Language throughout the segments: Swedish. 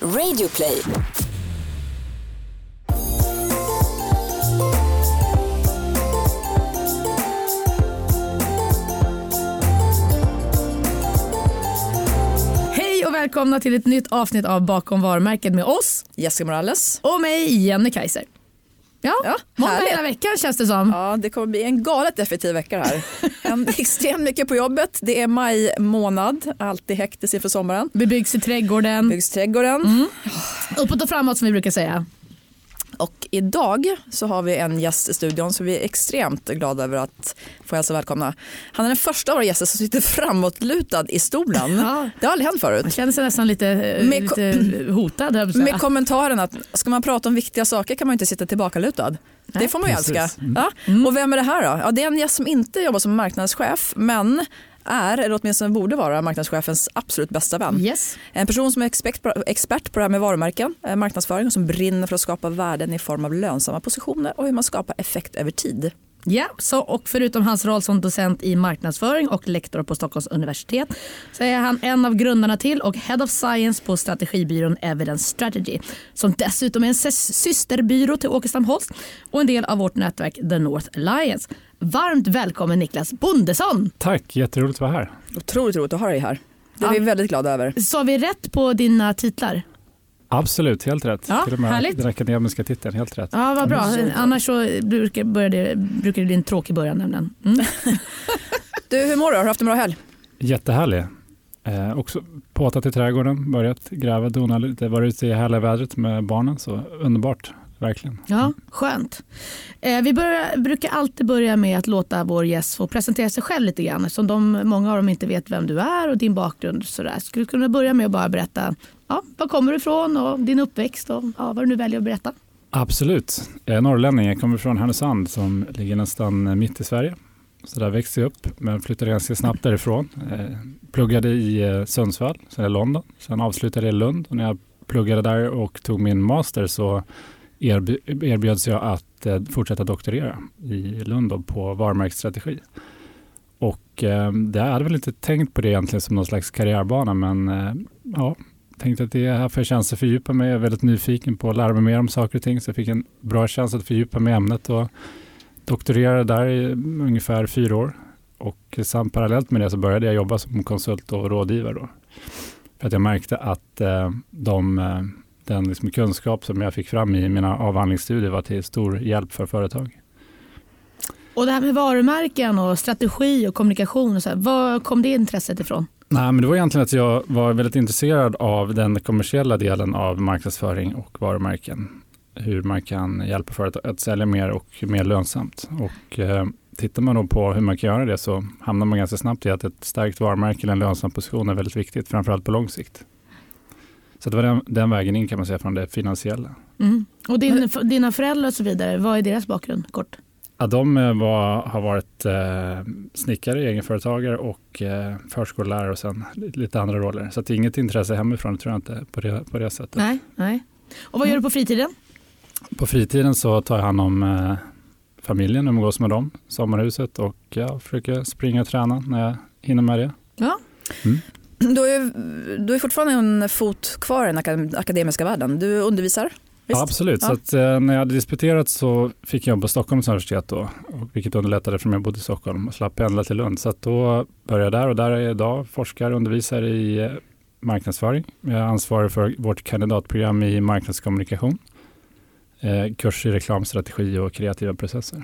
Radioplay. Hej och välkomna till ett nytt avsnitt av Bakom varumärket med oss Jessica Morales. och mig Jenny Kaiser. Ja, Ja, måndag hela veckan känns det som. Ja, det kommer bli en galet effektiv vecka här. En, extremt mycket på jobbet. Det är maj månad, alltid hektiskt inför sommaren. Bebyggs i trädgården, Byggs trädgården. uppåt och framåt som vi brukar säga. Och idag så har vi en gäst i studion som vi är extremt glada över att få hälsa välkomna. Han är den första av våra gäster som sitter framåtlutad i stolen. Ja. Det har aldrig hänt Man förut. känner sig nästan lite, eh, Med lite hotad. Med kommentaren att ska man prata om viktiga saker kan man inte sitta tillbakalutad. Det får man ju Precis. älska. Mm. Ja. Och vem är det här då? Ja, det är en gäst som inte jobbar som marknadschef men är, eller åtminstone borde vara, marknadschefens absolut bästa vän. Yes. En person som är expert på, expert på det här med varumärken, eh, marknadsföring och som brinner för att skapa värden i form av lönsamma positioner och hur man skapar effekt över tid. Ja, så, och förutom hans roll som docent i marknadsföring och lektor på Stockholms universitet så är han en av grundarna till och Head of Science på strategibyrån Evidence Strategy som dessutom är en sys- systerbyrå till Åkestam Holst och en del av vårt nätverk The North Alliance. Varmt välkommen Niklas Bondesson! Tack, jätteroligt att vara här. Otroligt roligt att ha dig här. Det är Ja. vi väldigt glada över. Sa vi rätt på dina titlar? Absolut, helt rätt. Ja, Till och med härligt. den akademiska titeln, helt rätt. Ja, vad bra. Annars så brukar, det, brukar det bli en tråkig början nämligen. Mm. Du, hur mår du? Har du haft en bra helg? Jättehärlig. Eh, också påtat i trädgården, börjat gräva, dona lite, varit ute i härliga vädret med barnen. Så underbart, verkligen. Ja, skönt. Eh, vi börjar, brukar alltid börja med att låta vår gäst få presentera sig själv lite grann eftersom de, många av dem inte vet vem du är och din bakgrund. Sådär. Skulle du kunna börja med att bara berätta ja, var kommer du ifrån och din uppväxt och ja, vad du nu väljer att berätta. Absolut. Jag är norrlänning, jag kommer från Härnösand som ligger nästan mitt i Sverige. Så där växte jag upp, men flyttade ganska snabbt därifrån. Eh, pluggade i eh, Sundsvall, sen i London. Sen avslutade jag i Lund och när jag pluggade där och tog min master så erbjöds jag att eh, fortsätta doktorera i Lund då, på varumärkesstrategi. Och eh, det hade väl inte tänkt på det egentligen som någon slags karriärbana, men eh, ja, tänkte att det är här får jag chans att fördjupa mig. Jag är väldigt nyfiken på att lära mig mer om saker och ting, så jag fick en bra chans att fördjupa mig i ämnet och doktorerade där i ungefär fyra år. Och samt parallellt med det så började jag jobba som konsult och rådgivare. Då. För att jag märkte att eh, de, eh, den liksom kunskap som jag fick fram i mina avhandlingsstudier var till stor hjälp för företag. Och det här med varumärken och strategi och kommunikation, och så här, var kom det intresset ifrån? Nej, men det var egentligen att jag var väldigt intresserad av den kommersiella delen av marknadsföring och varumärken. Hur man kan hjälpa företag att sälja mer och mer lönsamt. Och eh, tittar man då på hur man kan göra det så hamnar man ganska snabbt i att ett starkt varumärke eller en lönsam position är väldigt viktigt, framförallt på lång sikt. Så det var den, den vägen in kan man säga från det finansiella. Mm. Och din, dina föräldrar och så vidare, vad är deras bakgrund? Kort. Ja, de eh, var, har varit eh, snickare, egenföretagare och eh, förskollärare och sen lite andra roller. Så det är inget intresse hemifrån tror jag inte på det, på det sättet. Nej, nej. Och vad gör du på fritiden? På fritiden så tar jag hand om eh, familjen, umgås med dem, sommarhuset och jag försöker springa och träna när jag hinner med det. Ja. Du har ju du är fortfarande en fot kvar i den akad- akademiska världen. Du undervisar. Ja, absolut, Ja. så att, eh, när jag hade disputerat så fick jag jobb på Stockholms universitet då, och vilket underlättade för mig jag bodde i Stockholm och slapp pendla till Lund. Så att då började jag där och där är jag idag forskare och undervisar i eh, marknadsföring. Jag är ansvarig för vårt kandidatprogram i marknadskommunikation, eh, kurs i reklamstrategi och kreativa processer.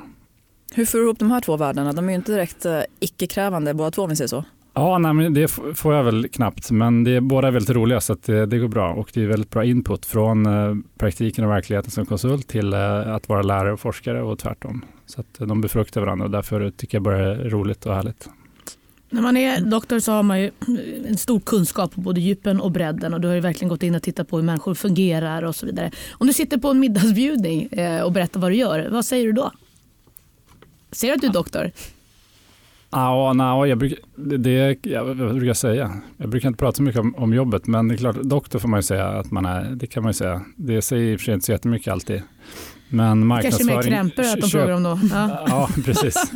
Hur får du ihop de här två världarna? De är ju inte direkt eh, icke-krävande båda två om vi säger så. Ja, nej, men det får jag väl knappt, men det är båda är väldigt roliga så att det, det går bra och det är väldigt bra input från eh, praktiken och verkligheten som konsult till eh, att vara lärare och forskare och tvärtom. Så att eh, de befruktar varandra och därför tycker jag bara det är roligt och härligt. När man är doktor så har man ju en stor kunskap på både djupen och bredden och du har ju verkligen gått in och tittat på hur människor fungerar och så vidare. Om du sitter på en middagsbjudning eh, och berättar vad du gör, vad säger du då? Ser du att du är doktor? Ja, nej, jag brukar, det, det, ja, vad brukar jag säga? Jag brukar inte prata så mycket om, om jobbet, men det är klart, doktor får man ju säga att man är. Det kan man ju säga. Det säger i och för sig inte så jättemycket alltid. Men Kanske marknadsföring... mer krämpor att de frågar om då. Ja. Ja, precis.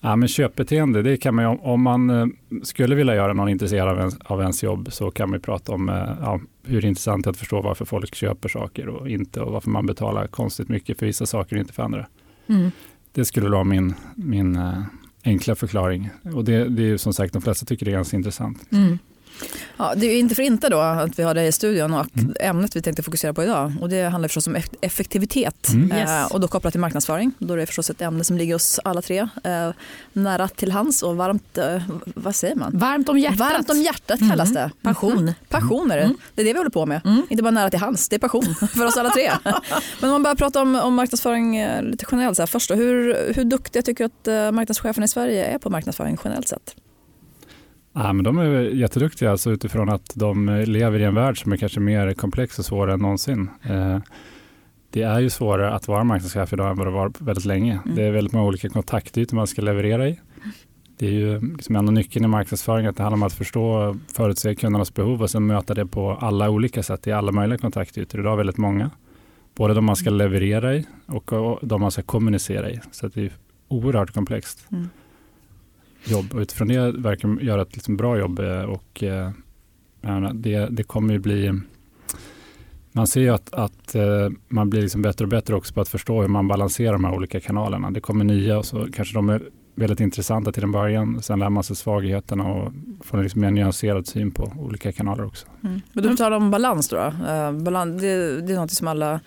Ja, men köpbeteende, det kan man ju, om man eh, skulle vilja göra någon intresserad av ens, av ens jobb så kan man prata om eh, ja, hur intressant det är att förstå varför folk köper saker och inte och varför man betalar konstigt mycket för vissa saker och inte för andra. Mm. Det skulle vara min, min äh, enkla förklaring. Och det, det är ju som sagt, de flesta tycker det är ganska intressant. Mm. Ja, det är inte för inte då att vi har dig i studion och mm. ämnet vi tänkte fokusera på idag. Och det handlar förstås om effektivitet mm. yes. eh, och då kopplat till marknadsföring. Då är det förstås ett ämne som ligger oss alla tre eh, nära till hands och varmt, eh, vad säger man? Varmt om hjärtat. Varmt om hjärtat kallas det. Passion. Mm. Passion är det. Mm. Det är det vi håller på med. Mm. Inte bara nära till hands, det är passion för oss alla tre. Men om man börjar prata om, om marknadsföring eh, lite generellt så här, först då, hur, hur duktiga tycker du att eh, marknadscheferna i Sverige är på marknadsföring generellt sett? Ja, men de är jätteduktiga alltså utifrån att de lever i en värld som är kanske mer komplex och svårare än någonsin. Eh, det är ju svårare att vara marknadschef idag än vad det var väldigt länge. Mm. Det är väldigt många olika kontaktytor man ska leverera i. Det är ju liksom ändå nyckeln i marknadsföring att det handlar om att förstå förutse kundernas behov och sen möta det på alla olika sätt i alla möjliga kontaktytor. Idag väldigt många. Både de man ska leverera i och de man ska kommunicera i. Så det är oerhört komplext. Mm jobb och utifrån det verkar göra ett liksom bra jobb eh, och eh, det, det kommer ju bli man ser ju att, att eh, man blir liksom bättre och bättre också på att förstå hur man balanserar de här olika kanalerna. Det kommer nya och så kanske de är väldigt intressanta till en början. Sen lär man sig svagheterna och får en liksom mer nyanserad syn på olika kanaler också. Mm. Men du talar om balans då. då. balans, det, det är något som alla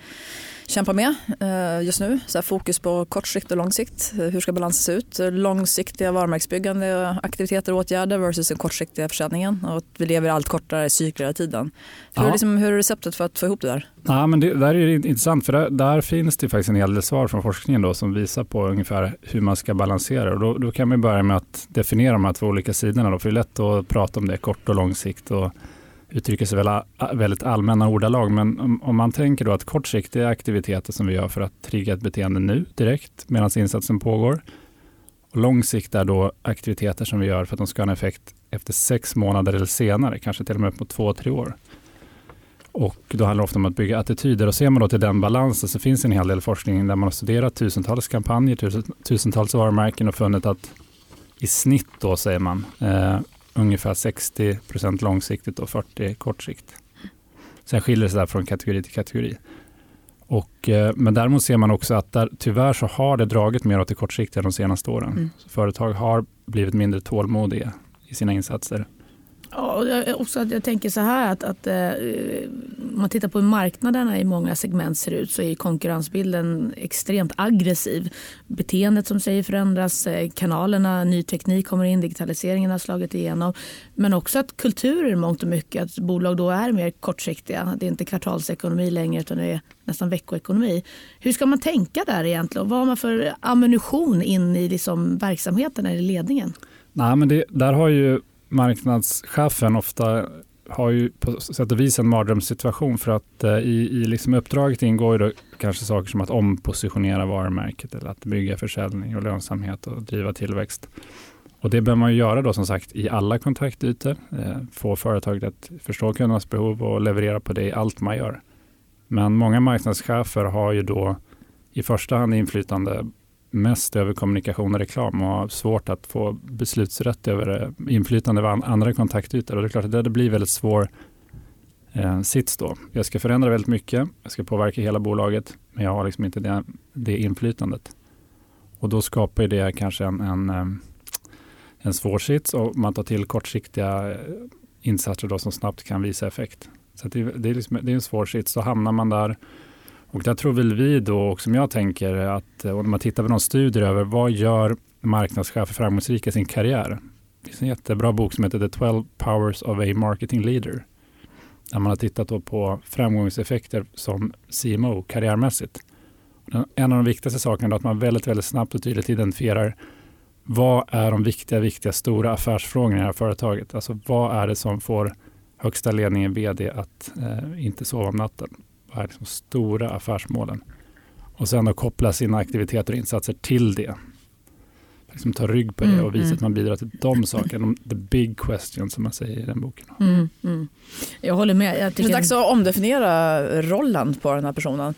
kämpar med eh, just nu. Så fokus på kort sikt och lång sikt. Hur ska balansen se ut? Långsiktiga varumärkesbyggande aktiviteter och åtgärder versus den kortsiktiga försäljningen. Och att vi lever allt kortare cykler i tiden. Hur, ja. liksom, hur är receptet för att få ihop det där? Ja, men det där är intressant för där, där, finns det faktiskt en hel del svar från forskningen då, som visar på ungefär hur man ska balansera. Och då, då kan man börja med att definiera de här två olika sidorna. Då, för det är lätt att prata om det kort och lång sikt. Och uttrycker sig väldigt allmänna ordalag, men om, man tänker då att kortsiktiga aktiviteter som vi gör för att trigga ett beteende nu direkt medan insatsen pågår. Och lång sikt är då aktiviteter som vi gör för att de ska ha en effekt efter sex månader eller senare, kanske till och med upp mot två, tre år. Och då handlar det ofta om att bygga attityder och ser man då till den balansen så finns en hel del forskning där man har studerat tusentals kampanjer, tusentals varumärken och funnit att i snitt då säger man eh, ungefär 60 procent långsiktigt och 40 kortsiktigt. Sen skiljer det sig där från kategori till kategori. Och, eh, men däremot ser man också att där, tyvärr så har det dragit mer åt det kortsiktiga de senaste åren. Mm. företag har blivit mindre tålmodiga i sina insatser. Ja, också att jag tänker så här att, att eh, om man tittar på hur marknaderna i många segment ser ut så är konkurrensbilden extremt aggressiv. Beteendet som säger förändras, eh, kanalerna, ny teknik kommer in, digitaliseringen har slagit igenom. Men också att kulturer mångt och mycket, att bolag då är mer kortsiktiga. Det är inte kvartalsekonomi längre utan det är nästan veckoekonomi. Hur ska man tänka där egentligen? Vad har man för ammunition in i liksom verksamheten eller ledningen? Nej, men det, där har ju marknadschefen ofta har ju på sätt och vis en mardrömssituation för att eh, i, i liksom uppdraget ingår ju kanske saker som att ompositionera varumärket eller att bygga försäljning och lönsamhet och driva tillväxt. Och det behöver man ju göra då som sagt i alla kontaktytor, eh, få företaget att förstå kundernas behov och leverera på det i allt man gör. Men många marknadschefer har ju då i första hand inflytande mest över kommunikation och reklam och har svårt att få beslutsrätt över eh, inflytande över andra kontaktytor. Och det är klart att det blir väldigt svår eh, sits då. Jag ska förändra väldigt mycket, jag ska påverka hela bolaget, men jag har liksom inte det, det inflytandet. Och då skapar det kanske en, en, eh, en svår sits och man tar till kortsiktiga eh, insatser då som snabbt kan visa effekt. Så det, det, är liksom, det är en svår sits. Så hamnar man där och där tror väl vi då, och som jag tänker, att eh, om man tittar på någon studier över vad gör marknadschefer framgångsrika i sin karriär? Det finns en jättebra bok som heter The 12 Powers of a Marketing Leader. Där man har tittat på framgångseffekter som CMO karriärmässigt. En av de viktigaste sakerna är att man väldigt, väldigt snabbt och tydligt identifierar vad är de viktiga, viktiga, stora affärsfrågorna i det här företaget? Alltså vad är det som får högsta ledningen, vd, att eh, inte sova om natten? Vad är liksom stora affärsmålen? Och sen då koppla sina aktiviteter och insatser till det. Liksom ta rygg på det mm, och visa mm. att man bidrar till de sakerna. The big question som man säger i den boken. Mm, mm. jag håller med. Jag tycker... Det är dags att omdefiniera rollen på den här personen.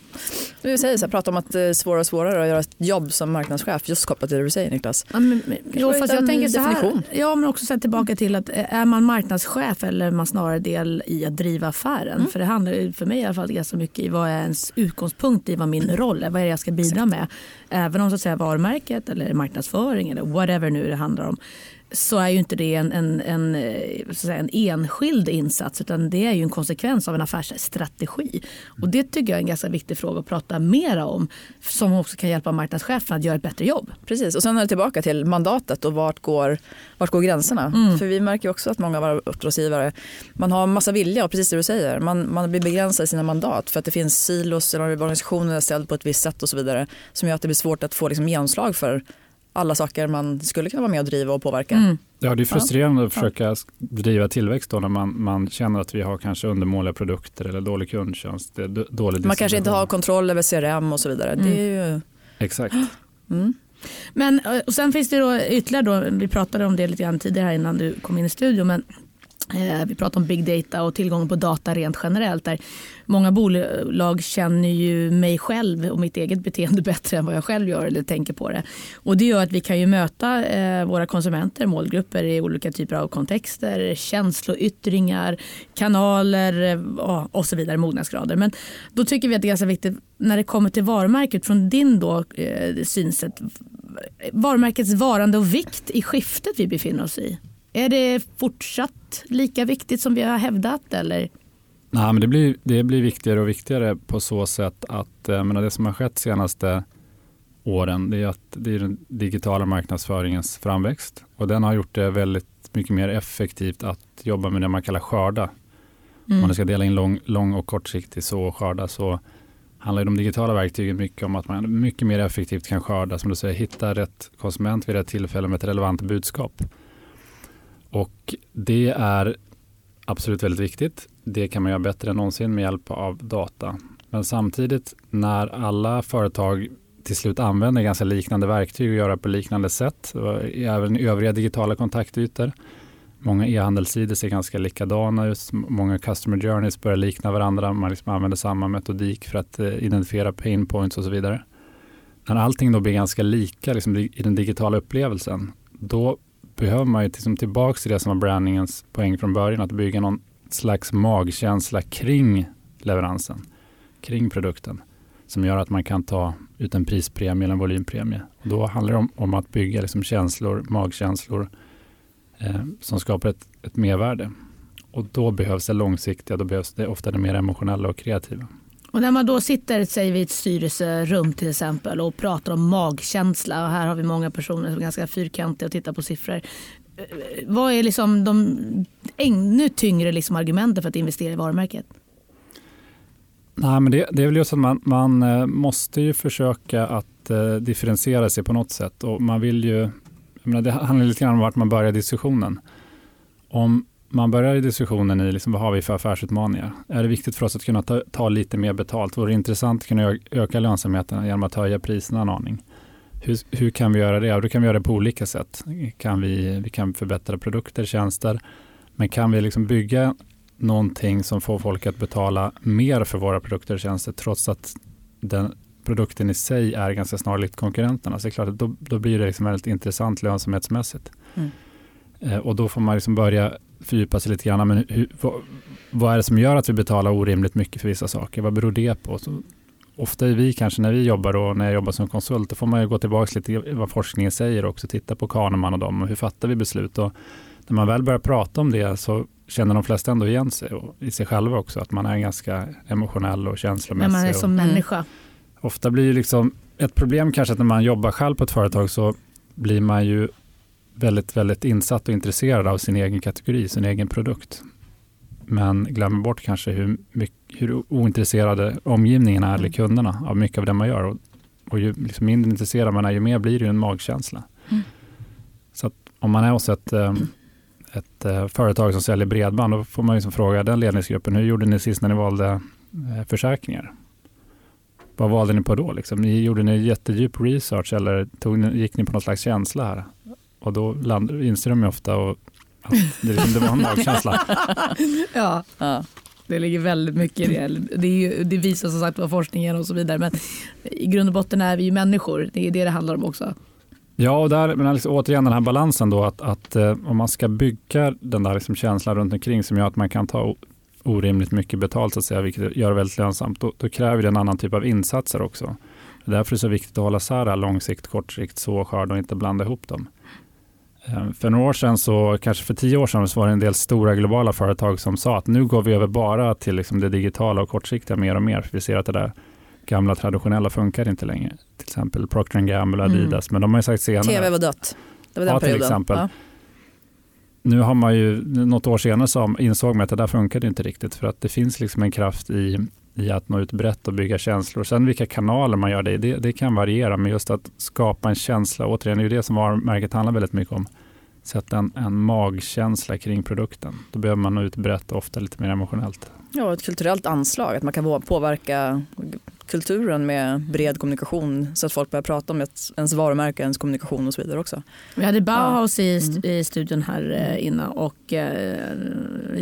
Du säger så här, prata om att det är svårare och svårare att göra ett jobb som marknadschef just kopplat till det du säger Niklas. Ja, men, men, jo, fast jag tänker så här, definition. ja, men också sen tillbaka till att eh, är man marknadschef eller är man snarare del i att driva affären? Mm. För det handlar för mig i alla fall ganska mycket i vad är ens utgångspunkt i vad min roll är, vad är det jag ska bidra med. Även om så att säga varumärket eller marknadsföring eller whatever nu det handlar om så är ju inte det en, en, en, eh, en enskild insats utan det är ju en konsekvens av en affärsstrategi. Och det tycker jag är en ganska viktig fråga att prata mera om som också kan hjälpa marknadschefen att göra ett bättre jobb. Precis, och sen är det tillbaka till mandatet och vart går, vart går gränserna? För vi märker också att många av våra uppdragsgivare, man har massa vilja och precis det du säger, man, man blir begränsad i sina mandat för att det finns silos eller organisationen är ställd på ett visst sätt och så vidare som gör att det blir svårt att få liksom genomslag för alla saker man skulle kunna vara med och driva och påverka. Mm. Ja, det är frustrerande att försöka driva tillväxt då när man, man känner att vi har kanske undermåliga produkter eller dålig kundtjänst. Dålig Man kanske inte har kontroll över CRM och så vidare. Det är ju, Exakt. mm. Men eh, och sen finns det då ytterligare då, vi pratade om det lite grann tidigare här innan du kom in i studion, men Eh, vi pratar om big data och tillgången på data rent generellt. Där många bolag känner ju mig själv och mitt eget beteende bättre än vad jag själv gör eller tänker på det. Och det gör att vi kan ju möta eh, våra konsumenter, målgrupper i olika typer av kontexter, känsloyttringar, kanaler eh, och så vidare, mognadsgrader. Men då tycker vi att det är ganska viktigt när det kommer till varumärket från din då, eh, synsätt varumärkets varande och vikt i skiftet vi befinner oss i? Är det fortsatt lika viktigt som vi har hävdat? Eller? Nej, men det, blir, det blir viktigare och viktigare på så sätt att eh, menar, det som har skett senaste åren det är att det är den digitala marknadsföringens framväxt och den har gjort det väldigt mycket mer effektivt att jobba med det man kallar skörda. Om man ska dela in lång, lång och kortsiktig så och skörda så handlar de digitala verktygen mycket om att man mycket mer effektivt kan skörda, som du säger, hitta rätt konsument vid rätt tillfälle med ett relevant budskap. Och det är absolut väldigt viktigt. Det kan man göra bättre än någonsin med hjälp av data. Men samtidigt när alla företag till slut använder ganska liknande verktyg och gör det på liknande sätt, även i övriga digitala kontaktytor. Många e-handelssidor ser ganska likadana ut. Många customer journeys börjar likna varandra. Man liksom använder samma metodik för att eh, identifiera pain points och så vidare. När allting då blir ganska lika liksom, i den digitala upplevelsen, då behöver man ju liksom tillbaka till det som var brandingens poäng från början, att bygga någon slags magkänsla kring leveransen, kring produkten, som gör att man kan ta ut en prispremie eller en volympremie. Och då handlar det om, om att bygga liksom känslor, magkänslor, eh, som skapar ett, ett mervärde. Och då behövs det långsiktiga, då behövs det ofta det mer emotionella och kreativa. Och när man då sitter säger vi, i ett styrelserum till exempel och pratar om magkänsla och här har vi många personer som är ganska fyrkantiga och tittar på siffror. Eh, vad är liksom de ännu tyngre liksom argumenten för att investera i varumärket? Nej, men det, det är väl just att man, man eh, måste ju försöka att eh, differentiera sig på något sätt. Och man vill ju, jag menar, det handlar lite grann om vart man börjar diskussionen. Om man börjar i diskussionen i liksom, vad har vi för affärsutmaningar? Är det viktigt för oss att kunna ta, ta lite mer betalt? Vore det intressant att kunna öka lönsamheten genom att höja priserna en aning? Hur, hur kan vi göra det? Ja, då kan vi göra det på olika sätt. Kan vi, vi kan förbättra produkter, tjänster, men kan vi liksom bygga någonting som får folk att betala mer för våra produkter och tjänster trots att den produkten i sig är ganska snarlikt konkurrenterna. Så det är klart att då, då blir det liksom väldigt intressant lönsamhetsmässigt. Mm. Eh, och då får man liksom börja fördjupa sig lite grann. Men hur, vad, vad är det som gör att vi betalar orimligt mycket för vissa saker? Vad beror det på? Så, ofta är vi kanske när vi jobbar och när jag jobbar som konsult, då får man ju gå tillbaka lite vad forskningen säger och också titta på Kahneman och dem och hur fattar vi beslut? Och när man väl börjar prata om det så känner de flesta ändå igen sig och i sig själva också, att man är ganska emotionell och När känslomässig. man är och- som Mm. människa. Ofta blir ju liksom ett problem kanske att när man jobbar själv på ett företag så blir man ju väldigt, väldigt insatt och intresserad av sin egen kategori, sin egen produkt. Men glömmer bort kanske hur, mycket, hur ointresserade omgivningen är, eller kunderna, av mycket av det man gör. Och, och ju liksom mindre intresserad man är, ju mer blir det en magkänsla. Mm. Så om man är hos ett, eh, ett eh, företag som säljer bredband, då får man liksom fråga den ledningsgruppen, hur gjorde ni sist när ni valde eh, försäkringar? Vad valde ni på då? Liksom? Ni, gjorde ni jättedjup research eller tog gick ni på någon slags känsla här? Och då land, inser de ju ofta och att det, liksom, det var en magkänsla. Ja. Ja. det ligger väldigt mycket i det. Det, är ju, det visar som sagt vad forskningen och så vidare. Men i grund och botten är vi ju människor. Det är det det handlar om också. Ja, och där, men liksom, återigen den här balansen då att, att eh, om man ska bygga den där liksom känslan runt omkring som gör att man kan ta orimligt mycket betalt, så att säga, vilket gör det väldigt lönsamt, då, då kräver det en annan typ av insatser också. Därför är det så viktigt att hålla isär långsikt, kortsikt, såskörd och inte blanda ihop dem. Eh, för några år sedan, så, kanske för tio år sedan, så var det en del stora globala företag som sa att nu går vi över bara till liksom det digitala och kortsiktiga mer och mer. För vi ser att det där gamla traditionella funkar inte längre. Till exempel Procter Gamble och mm. Adidas. Mm. Men de har ju sagt senare. TV var dött. Det var den ja, perioden. Till exempel. Ja. Nu har man ju, något år senare så insåg man att det där funkade inte riktigt. För att det finns liksom en kraft i, i att nå ut brett och bygga känslor. Sen vilka kanaler man gör det i, det, det kan variera. Men just att skapa en känsla, återigen, det är ju det som varumärket handlar väldigt mycket om. Sätta en, en magkänsla kring produkten. Då behöver man nå ut brett och ofta lite mer emotionellt. Ja, ett kulturellt anslag, att man kan påverka kulturen med bred kommunikation så att folk börjar prata om ett, ens varumärke, ens kommunikation och så vidare också. Vi hade Bauhaus ja. i, mm. i studion här eh, innan och eh,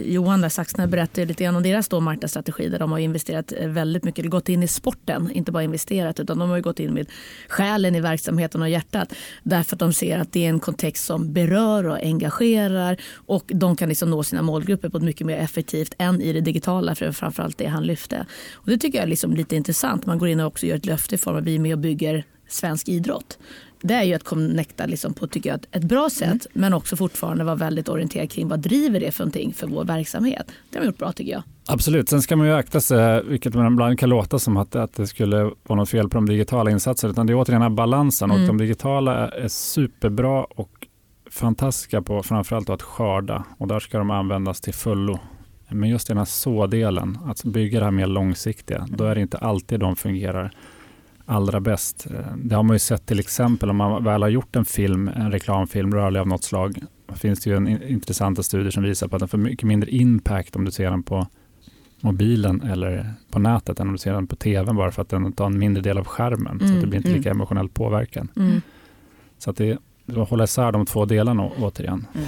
Johan där Saxner berättade lite grann om deras då marknadsstrategi där de har investerat eh, väldigt mycket, gått in i sporten, inte bara investerat utan de har gått in med själen i verksamheten och hjärtat därför att de ser att det är en kontext som berör och engagerar och de kan liksom nå sina målgrupper på ett mycket mer effektivt än i det digitala för framförallt det han lyfte. Och det tycker jag är liksom lite intressant att man går in och också gör ett löfte i form av att vi är med och bygger svensk idrott. Det är ju att connecta liksom på tycker jag, ett bra sätt mm. men också fortfarande vara väldigt orienterad kring vad driver det för någonting för vår verksamhet. Det har vi gjort bra tycker jag. Absolut, sen ska man ju akta sig, vilket man ibland kan låta som att, att det skulle vara något fel på de digitala insatserna, utan det är återigen den här balansen mm. och de digitala är superbra och fantastiska på framförallt att skörda och där ska de användas till fullo. Men just den här så-delen, att bygga det här mer långsiktiga, då är det inte alltid de fungerar allra bäst. Det har man ju sett till exempel om man väl har gjort en film, en reklamfilm, rörlig av något slag, finns det ju en intressanta studier som visar på att den får mycket mindre impact om du ser den på mobilen eller på nätet än om du ser den på tvn bara för att den tar en mindre del av skärmen. Mm, så att det blir inte lika mm. emotionell påverkan. Mm. Så att det, hålla isär de två delarna återigen. Mm.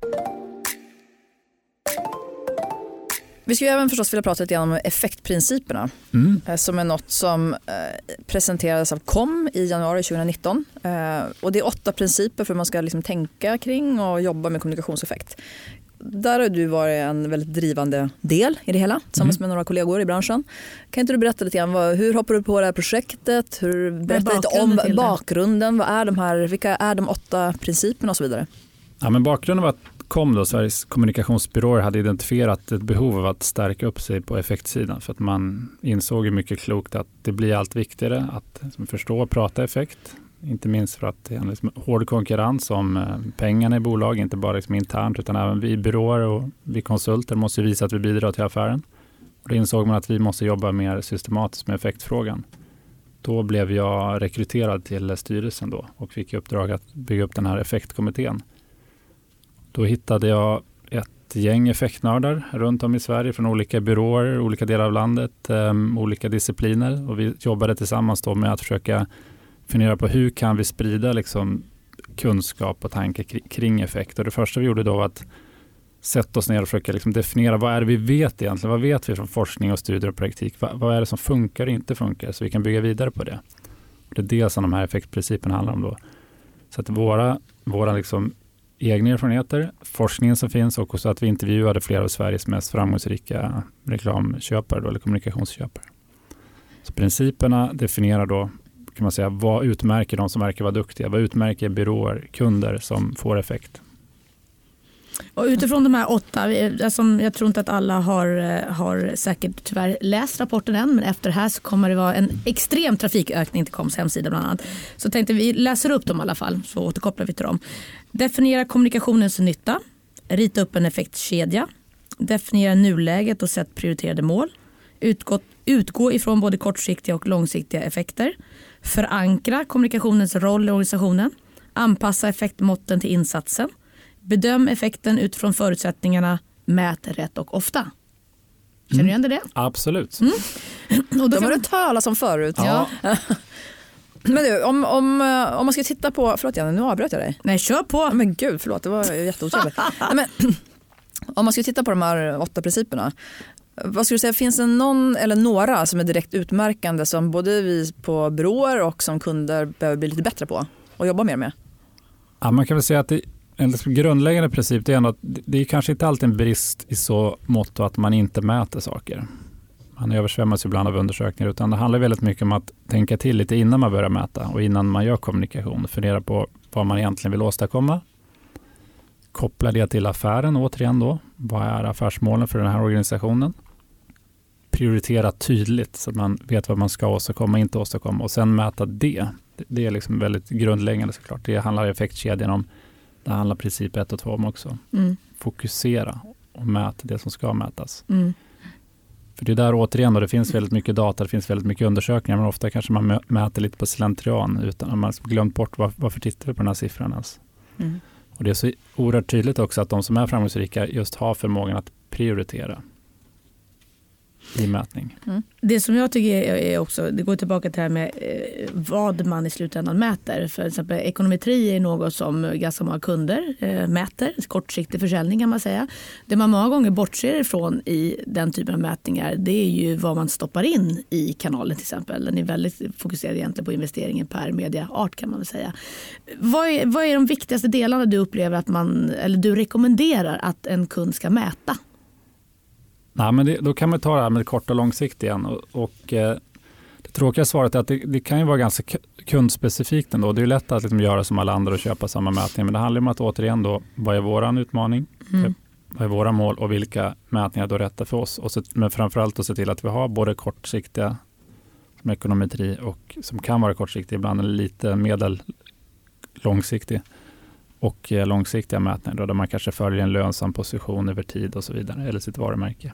Vi skulle även förstås vilja prata lite om effektprinciperna mm. Eh, som är något som eh, presenterades av KOM i januari 2019. Eh, och det är åtta principer för hur man ska liksom tänka kring och jobba med kommunikationseffekt. Där har du varit en väldigt drivande del i det hela tillsammans mm. med några kollegor i branschen. Kan inte du berätta lite grann, vad, hur hoppar du på det här projektet? Hur, berätta lite om bakgrunden, vad är de här, vilka är de åtta principerna och så vidare? Ja, men bakgrunden var att KOM, då, Sveriges kommunikationsbyråer, hade identifierat ett behov av att stärka upp sig på effektsidan. För att man insåg ju mycket klokt att det blir allt viktigare att liksom förstå och prata effekt. Inte minst för att det är en liksom, hård konkurrens om eh, pengarna i bolag, inte bara liksom internt utan även vi byråer och vi konsulter måste visa att vi bidrar till affären. Och då insåg man att vi måste jobba mer systematiskt med effektfrågan. Då blev jag rekryterad till styrelsen då och fick i uppdrag att bygga upp den här effektkommittén då hittade jag ett gäng effektnördar runt om i Sverige från olika byråer, olika delar av landet, um, olika discipliner och vi jobbade tillsammans då med att försöka fundera på hur kan vi sprida liksom, kunskap och tanke kring effekt. Och det första vi gjorde då var att sätta oss ner och försöka liksom definiera vad är det vi vet egentligen? Vad vet vi från forskning och studier och praktik? Vad, vad är det som funkar och inte funkar? Så vi kan bygga vidare på det. Och det är det som de här effektprinciperna handlar om. Då. Så att våra, våra liksom egna erfarenheter, forskningen som finns och också att vi intervjuade flera av Sveriges mest framgångsrika reklamköpare då, eller kommunikationsköpare. Så principerna definierar då kan man säga, vad utmärker de som verkar vara duktiga? Vad utmärker byråer, kunder som får effekt? Och utifrån de här åtta, alltså, jag tror inte att alla har, eh, har säkert tyvärr läst rapporten än men efter det här så kommer det vara en extrem trafikökning till Koms hemsida bland annat. Så tänkte vi läser upp dem i alla fall så återkopplar vi till dem. Definiera kommunikationens nytta, rita upp en effektkedja, definiera nuläget och sätt prioriterade mål, utgå, utgå ifrån både kortsiktiga och långsiktiga effekter, förankra kommunikationens roll i organisationen, anpassa effektmåtten till insatsen, Bedöm effekten utifrån förutsättningarna, mät rätt och ofta. Känner du igen det? Absolut. Och då De har du talas om förut. ja. Men du, om, om, eh, om man ska titta på, förlåt Janne, nu avbröt jag dig. Nej, kör på. Men gud, förlåt, det var jätteotrevligt. Nej, men, om man ska titta på de här åtta principerna, vad skulle du säga, finns det någon eller några som är direkt utmärkande som både vi på byråer och som kunder behöver bli lite bättre på och jobba mer med? Ja, man kan väl säga att det, en liksom grundläggande princip det är ändå att det är kanske inte alltid en brist i så mått att man inte mäter saker. Man översvämmas ibland av undersökningar utan det handlar väldigt mycket om att tänka till lite innan man börjar mäta och innan man gör kommunikation. Fundera på vad man egentligen vill åstadkomma. Koppla det till affären återigen då. Vad är affärsmålen för den här organisationen? Prioritera tydligt så att man vet vad man ska åstadkomma och inte åstadkomma och sen mäta det. Det- Det är liksom väldigt grundläggande såklart. Det handlar i effektkedjan om. Det handlar princip 1 och 2 om också. Mm, Fokusera och mäta det som ska mätas. mm, För det är där återigen, då, det finns väldigt mycket data, det finns väldigt mycket undersökningar, men ofta kanske man mäter lite på slentrian utan att man har glömt bort var, varför tittar vi på den här siffran ens. Mm. Och det är så oerhört tydligt också att de som är framgångsrika just har förmågan att prioritera i mätning. Mm. Det som jag tycker är, är också, det går tillbaka till det här med eh, vad man i slutändan mäter. För exempel ekonometri är något som ganska många kunder eh, mäter, kortsiktig försäljning kan man säga. Det man många gånger bortser ifrån i den typen av mätningar det är ju vad man stoppar in i kanalen till exempel. Den är väldigt fokuserad egentligen på investeringen per mediaart kan man väl säga. Vad är, vad är de viktigaste delarna du upplever att man, eller du rekommenderar att en kund ska mäta? Nej, men det, då kan man ta det här med kort och långsikt igen. Och, och, eh, det tråkiga svaret är att det, det kan ju vara ganska kundspecifikt ändå. Det är lätt att liksom göra som alla andra och köpa samma mätning. Men det handlar om att återigen då, vad är våran utmaning? Mm. Vad är våra mål och vilka mätningar då rätta för oss? Och så, men framförallt att se till att vi har både kortsiktiga som ekonometri och som kan vara kortsiktiga ibland, eller lite medel långsiktig och eh, långsiktiga mätningar då, där man kanske följer en lönsam position över tid och så vidare, eller sitt varumärke.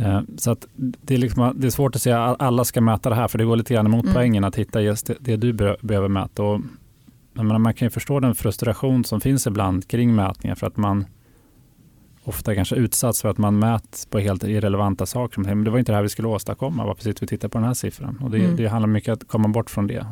Eh, Så att det, är liksom, det är svårt att säga att alla ska mäta det här, för det går lite grann emot Mm. poängen att hitta just det, det du be- behöver mäta. Och, menar, man kan ju förstå den frustration som finns ibland kring mätningar, för att man ofta kanske utsatts för att man mäts på helt irrelevanta saker. Som, Men det var inte det här vi skulle åstadkomma, varför sitter vi och tittar på den här siffran? Och det, Mm. det handlar mycket om att komma bort från det,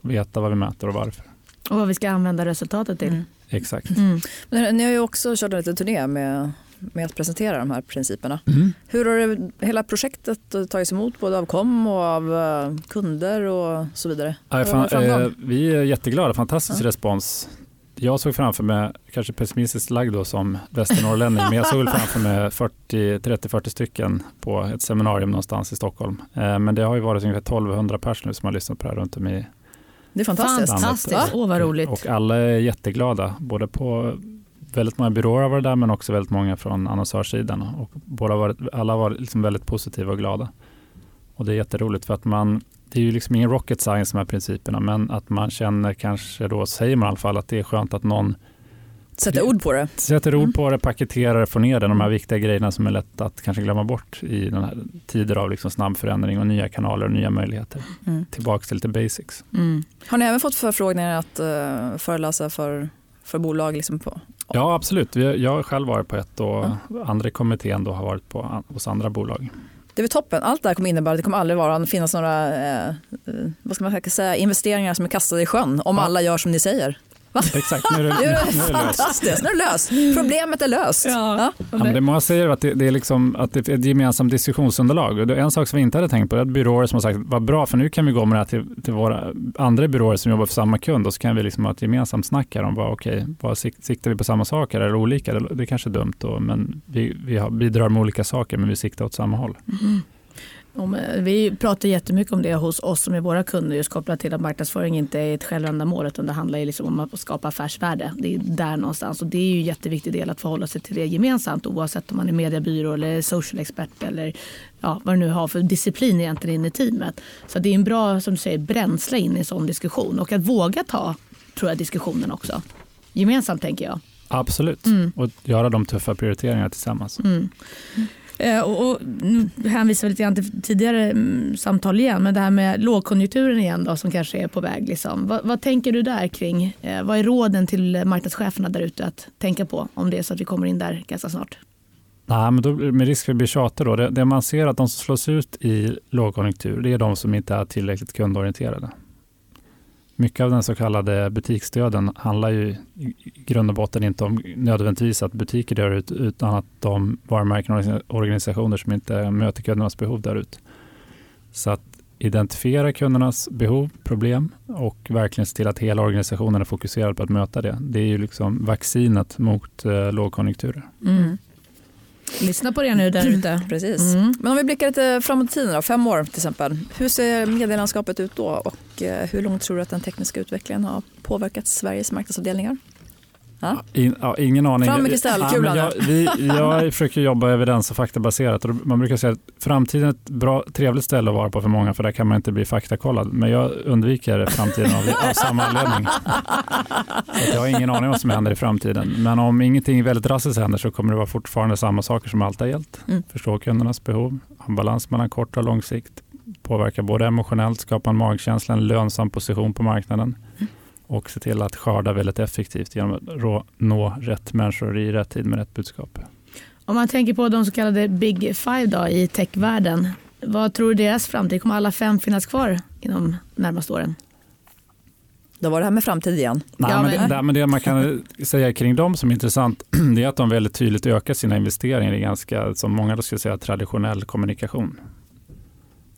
veta vad vi mäter och varför. Och vad vi ska använda resultatet till. Mm. Exakt. Mm. Men ni har ju också kört en liten turné med, med att presentera de här principerna. Mm. Hur har det, hela projektet tagits emot både av KOM och av eh, kunder och så vidare? Ja, fan, eh, vi är jätteglada, fantastisk Ja. respons. Jag såg framför mig, kanske pessimistiskt lagd då som västernorrlänning, men jag såg framför mig 40, 30-40 stycken på ett seminarium någonstans i Stockholm. Eh, men det har ju varit ungefär 1200 personer nu som har lyssnat på det här runt om i Det är fantastiskt. landet. Fantastiskt, åh vad roligt. Och alla är jätteglada, både på väldigt många byråer har varit där, men också väldigt många från annonsörssidan. Och båda varit, alla varit liksom väldigt positiva och glada. Och det är jätteroligt för att man, det är ju liksom ingen rocket science de här principerna, men att man känner kanske då, säger man i alla fall, att det är skönt att någon Sätta ord på det. sätter ord Mm. på det, paketerar det, får ner det, de här viktiga grejerna som är lätt att kanske glömma bort i den här tider av liksom snabb förändring och nya kanaler och nya möjligheter. Mm. Tillbaka till lite basics. Mm. Har ni även fått förfrågningar att uh, föreläsa för, för bolag? Liksom på? Ja, absolut. Jag har själv varit på ett och andra i kommittén då har varit på, hos andra bolag. Det är toppen. Allt det här kommer innebära att det kommer aldrig vara, finnas några eh, eh, vad ska man säga, investeringar som är kastade i sjön om Ja. alla gör som ni säger. Exakt, nu är det, nu är det löst. fantastiskt, nu är det löst. Problemet är löst. Ja. Ja, men det många säger att det, det, är liksom, att det är ett gemensamt diskussionsunderlag. Och det är en sak som vi inte hade tänkt på är att byråer som har sagt vad bra för nu kan vi gå med det här till, till våra andra byråer som jobbar för samma kund och så kan vi liksom ha ett gemensamt snack här om vad, okej, vad sik- siktar vi på samma saker eller olika? Det, det är kanske är dumt då, men vi, vi har, bidrar med olika saker men vi siktar åt samma håll. Mm. Om, eh, vi pratar jättemycket om det hos oss som är våra kunder just kopplat till att marknadsföring inte är ett självändamål utan det handlar ju liksom om att skapa affärsvärde. Det är där någonstans och det är ju en jätteviktig del att förhålla sig till det gemensamt oavsett om man är mediebyrå eller social expert eller ja, vad du nu har för disciplin egentligen in i teamet. Så det är en bra som du säger, bränsle in i en sån diskussion och att våga ta tror jag diskussionen också. Gemensamt tänker jag. Absolut, Mm. och göra de tuffa prioriteringarna tillsammans. Mm. Eh, och, och, nu hänvisar vi lite grann till tidigare mm, samtal igen, men det här med lågkonjunkturen igen då, som kanske är på väg. Liksom. Vad, vad tänker du där kring? Eh, vad är råden till marknadscheferna där ute att tänka på om det är så att vi kommer in där ganska snart? Nej, men då, med risk för att bli tjatig då, det, det man ser att de som slås ut i lågkonjunktur, det är de som inte är tillräckligt kundorienterade. Mycket av den så kallade butiksdöden handlar ju i i grund och botten inte om nödvändigtvis att butiker dör ut, utan att de varumärken och organisationer som inte möter kundernas behov dör ut. Så att identifiera kundernas behov, problem och verkligen se till att hela organisationen är fokuserad på att möta det. Det är ju liksom vaccinet mot eh, lågkonjunkturer. Mm. Lyssna på det nu där ute. Precis. Mm. Men om vi blickar lite framåt i tiden, då, fem år till exempel. Hur ser medielandskapet ut då och eh, hur långt tror du att den tekniska utvecklingen har påverkat Sveriges marknadsavdelningar? Ja? In, ja, ingen aning. Fram med kristallkulan Ja, jag, vi, jag försöker jobba evidens och faktabaserat. Och man brukar säga att framtiden är ett bra, trevligt ställe att vara på för många för där kan man inte bli faktakollad. Men jag undviker framtiden av, av samma anledning. Jag har ingen aning om vad som händer i framtiden. Men om ingenting väldigt drastiskt händer så kommer det vara fortfarande samma saker som alltid har gällt. Mm. Förstå kundernas behov, ha en balans mellan kort och lång sikt, påverka både emotionellt, skapa en magkänsla, en lönsam position på marknaden och se till att skörda väldigt effektivt genom att nå rätt människor i rätt tid med rätt budskap. Om man tänker på de så kallade Big Five då, i techvärlden. Vad tror du deras framtid? Kommer alla fem finnas kvar inom närmaste åren? Då var det här med framtid igen. Nej, Ja, men, men- det, men det man kan säga kring dem som är intressant det är att de väldigt tydligt ökar sina investeringar i ganska, som många skulle säga, traditionell kommunikation.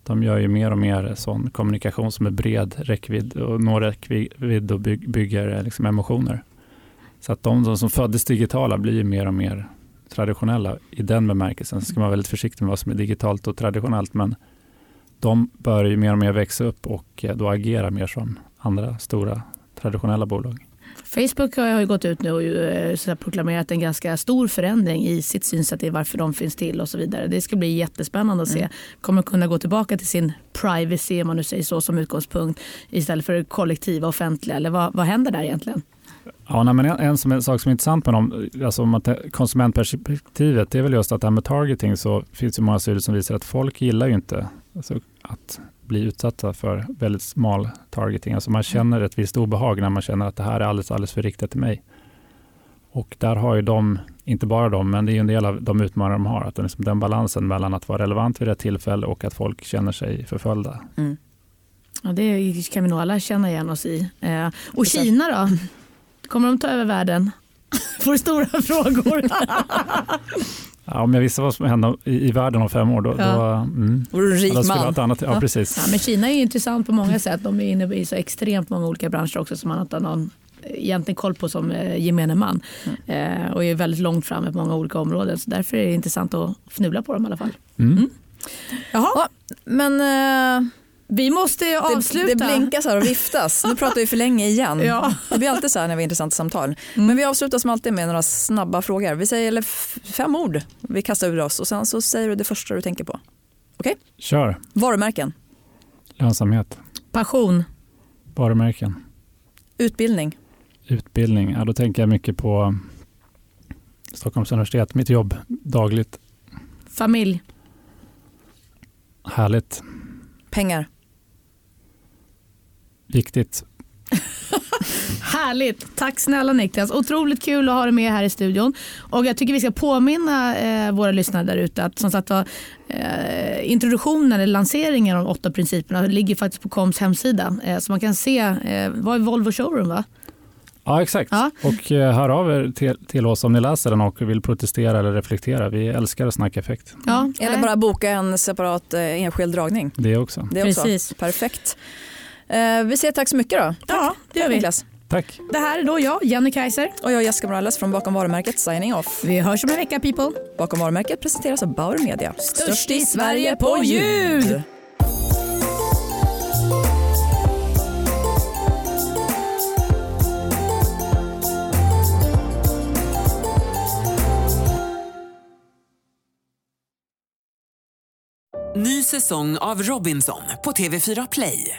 De gör ju mer och mer sån kommunikation som är bred räckvidd och når räckvidd och byg, bygger eh, liksom emotioner. Så att de, de som föddes digitala blir ju mer och mer traditionella i den bemärkelsen. Sen ska man vara väldigt försiktig med vad som är digitalt och traditionellt men de bör ju mer och mer växa upp och eh, då agera mer som andra stora traditionella bolag. Facebook har ju gått ut nu och ju, eh, så proklamerat en ganska stor förändring i sitt synsätt i varför de finns till och så vidare. Det ska bli jättespännande att se. Kommer kunna gå tillbaka till sin privacy om man nu säger så som utgångspunkt istället för kollektiva offentliga eller vad, vad händer där egentligen? Ja, nej, men en, en, som, en sak som är intressant med dem, alltså om tar konsumentperspektivet, det är väl just att det här med targeting så finns det många studier som visar att folk gillar ju inte alltså, att bli utsatta för väldigt smal targeting. Alltså man känner ett visst obehag när man känner att det här är alldeles, alldeles för riktat till mig. Och där har ju de, inte bara de, men det är en del av de utmaningar de har, att liksom den balansen mellan att vara relevant vid rätt tillfälle och att folk känner sig förföljda. Ja, det kan vi nog alla känna igen oss i. Eh, och Kina då? Kommer de ta över världen? Får stora frågor? Ja, om jag visste vad som händer i, i världen om fem år, då, Ja. då, mm, Vore du rik man? annat, ja, Ja. precis. Ja, men Kina är ju intressant på många sätt. De är inne i så extremt många olika branscher också som man inte har någon egentligen koll på som eh, gemene man. Eh, och är väldigt långt framme på många olika områden. Så därför är det intressant att fnula på dem i alla fall. Mm. Jaha, Ja, men eh, vi måste ju det, avsluta. det blinkas här och viftas. Nu pratar vi för länge igen. Ja. Det blir alltid så här när vi har intressanta samtal. Men vi avslutar som alltid med några snabba frågor. Vi säger fem ord vi kastar ur oss och sen så säger du det första du tänker på. Kör, Varumärken, lönsamhet, Passion, varumärken. utbildning, Utbildning, ja, då tänker jag mycket på Stockholms universitet, mitt jobb dagligt. familj, Härligt, pengar, viktigt. Härligt. Tack snälla Niklas. Otroligt kul att ha dig med här i studion. Och jag tycker vi ska påminna eh, våra lyssnare där ute att som sagt var, eh, introduktionen eller lanseringen av de åtta principerna ligger faktiskt på KOMs hemsida. Eh, så man kan se, eh, vad är Volvo Showroom va? Ja, exakt. Ja. Och eh, hör av er till, till oss om ni läser den och vill protestera eller reflektera. Vi älskar att snacka effekt. Ja, eller bara boka en separat eh, enskild dragning. Det också. Det är också Precis. perfekt. Eh, vi säger tack så mycket då. Ja, det gör vi. Niklas. Tack. Det här är då jag, Jenny Kaiser. Och jag Jessica Morales från Bakom varumärket signing off. Vi hörs om en vecka people. Bakom varumärket presenteras av Bauer Media. Störst i Sverige på ljud. Ny säsong av Robinson på TV4 Play.